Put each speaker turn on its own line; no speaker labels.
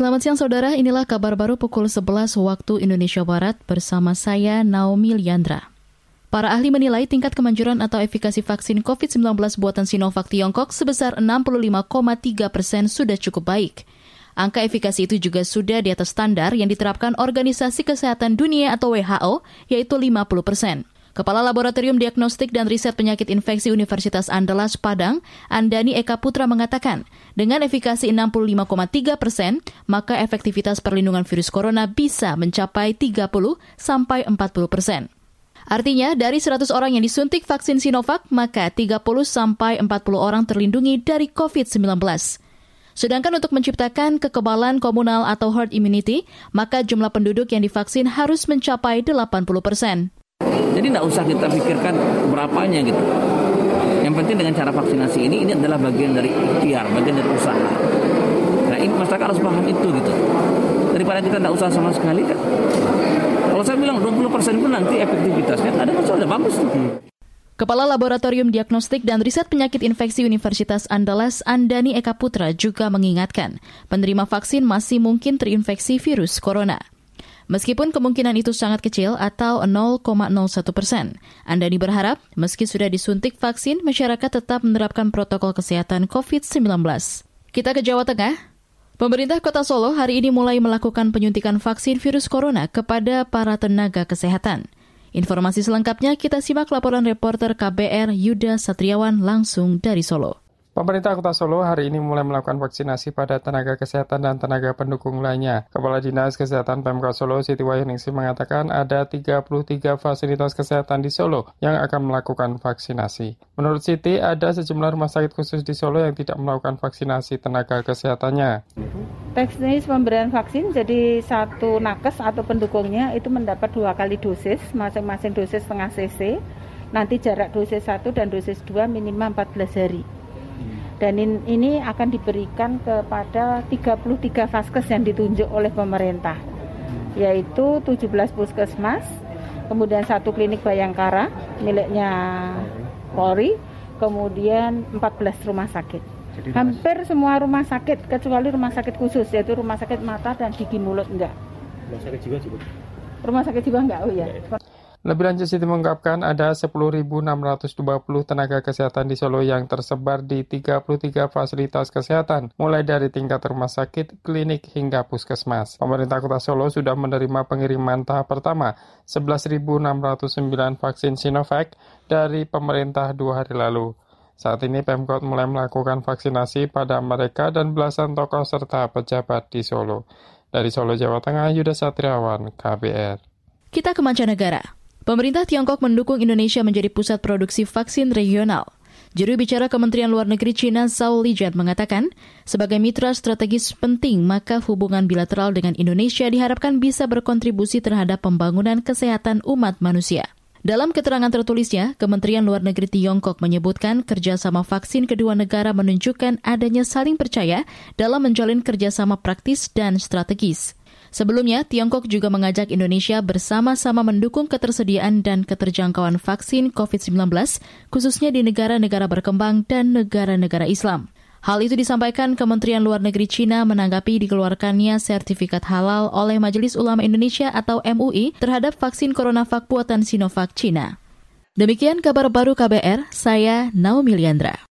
Selamat siang saudara, inilah kabar baru pukul 11 waktu Indonesia Barat bersama saya Naomi Liandra. Para ahli menilai tingkat kemanjuran atau efikasi vaksin COVID-19 buatan Sinovac Tiongkok sebesar 65,3 persen sudah cukup baik. Angka efikasi itu juga sudah di atas standar yang diterapkan Organisasi Kesehatan Dunia atau WHO, yaitu 50 persen. Kepala Laboratorium Diagnostik dan Riset Penyakit Infeksi Universitas Andalas Padang, Andani Eka Putra mengatakan, dengan efikasi 65,3 persen, maka efektivitas perlindungan virus corona bisa mencapai 30 sampai 40 persen. Artinya, dari 100 orang yang disuntik vaksin Sinovac, maka 30 sampai 40 orang terlindungi dari COVID-19. Sedangkan untuk menciptakan kekebalan komunal atau herd immunity, maka jumlah penduduk yang divaksin harus mencapai 80 persen.
Jadi tidak usah kita pikirkan berapanya gitu. Yang penting dengan cara vaksinasi ini, ini adalah bagian dari ikhtiar, bagian dari usaha. Nah ini masyarakat harus paham itu gitu. Daripada kita tidak usaha sama sekali kan. Kalau saya bilang 20% pun nanti efektivitasnya ada masalah, bagus tuh.
Kepala Laboratorium Diagnostik dan Riset Penyakit Infeksi Universitas Andalas Andani Eka Putra juga mengingatkan, penerima vaksin masih mungkin terinfeksi virus corona. Meskipun kemungkinan itu sangat kecil atau 0,01 persen, Andani berharap meski sudah disuntik vaksin, masyarakat tetap menerapkan protokol kesehatan COVID-19. Kita ke Jawa Tengah. Pemerintah Kota Solo hari ini mulai melakukan penyuntikan vaksin virus corona kepada para tenaga kesehatan. Informasi selengkapnya kita simak laporan reporter KBR Yuda Satriawan langsung dari Solo.
Pemerintah Kota Solo hari ini mulai melakukan vaksinasi pada tenaga kesehatan dan tenaga pendukung lainnya. Kepala Dinas Kesehatan Pemkot Solo Siti Wahyuningsi mengatakan ada 33 fasilitas kesehatan di Solo yang akan melakukan vaksinasi. Menurut Siti, ada sejumlah rumah sakit khusus di Solo yang tidak melakukan vaksinasi tenaga kesehatannya.
Teknis pemberian vaksin jadi satu nakes atau pendukungnya itu mendapat dua kali dosis, masing-masing dosis setengah cc. Nanti jarak dosis 1 dan dosis 2 minimal 14 hari dan ini akan diberikan kepada 33 vaskes yang ditunjuk oleh pemerintah. Yaitu 17 puskesmas kemudian satu klinik Bayangkara miliknya Polri kemudian 14 rumah sakit. Hampir semua rumah sakit kecuali rumah sakit khusus yaitu rumah sakit mata dan gigi mulut enggak. Rumah sakit jiwa juga? Rumah sakit jiwa enggak oh ya
lebih lanjut Siti mengungkapkan ada 10.620 tenaga kesehatan di Solo yang tersebar di 33 fasilitas kesehatan, mulai dari tingkat rumah sakit, klinik, hingga puskesmas. Pemerintah Kota Solo sudah menerima pengiriman tahap pertama 11.609 vaksin Sinovac dari pemerintah dua hari lalu. Saat ini Pemkot mulai melakukan vaksinasi pada mereka dan belasan tokoh serta pejabat di Solo. Dari Solo, Jawa Tengah, Yuda Satriawan, KBR.
Kita ke mancanegara. Pemerintah Tiongkok mendukung Indonesia menjadi pusat produksi vaksin regional. Juru bicara Kementerian Luar Negeri China Zhao Lijian mengatakan, sebagai mitra strategis penting, maka hubungan bilateral dengan Indonesia diharapkan bisa berkontribusi terhadap pembangunan kesehatan umat manusia. Dalam keterangan tertulisnya, Kementerian Luar Negeri Tiongkok menyebutkan kerjasama vaksin kedua negara menunjukkan adanya saling percaya dalam menjalin kerjasama praktis dan strategis. Sebelumnya, Tiongkok juga mengajak Indonesia bersama-sama mendukung ketersediaan dan keterjangkauan vaksin COVID-19, khususnya di negara-negara berkembang dan negara-negara Islam. Hal itu disampaikan Kementerian Luar Negeri Cina menanggapi dikeluarkannya sertifikat halal oleh Majelis Ulama Indonesia atau MUI terhadap vaksin CoronaVac buatan Sinovac Cina. Demikian kabar baru KBR, saya Naomi Liandra.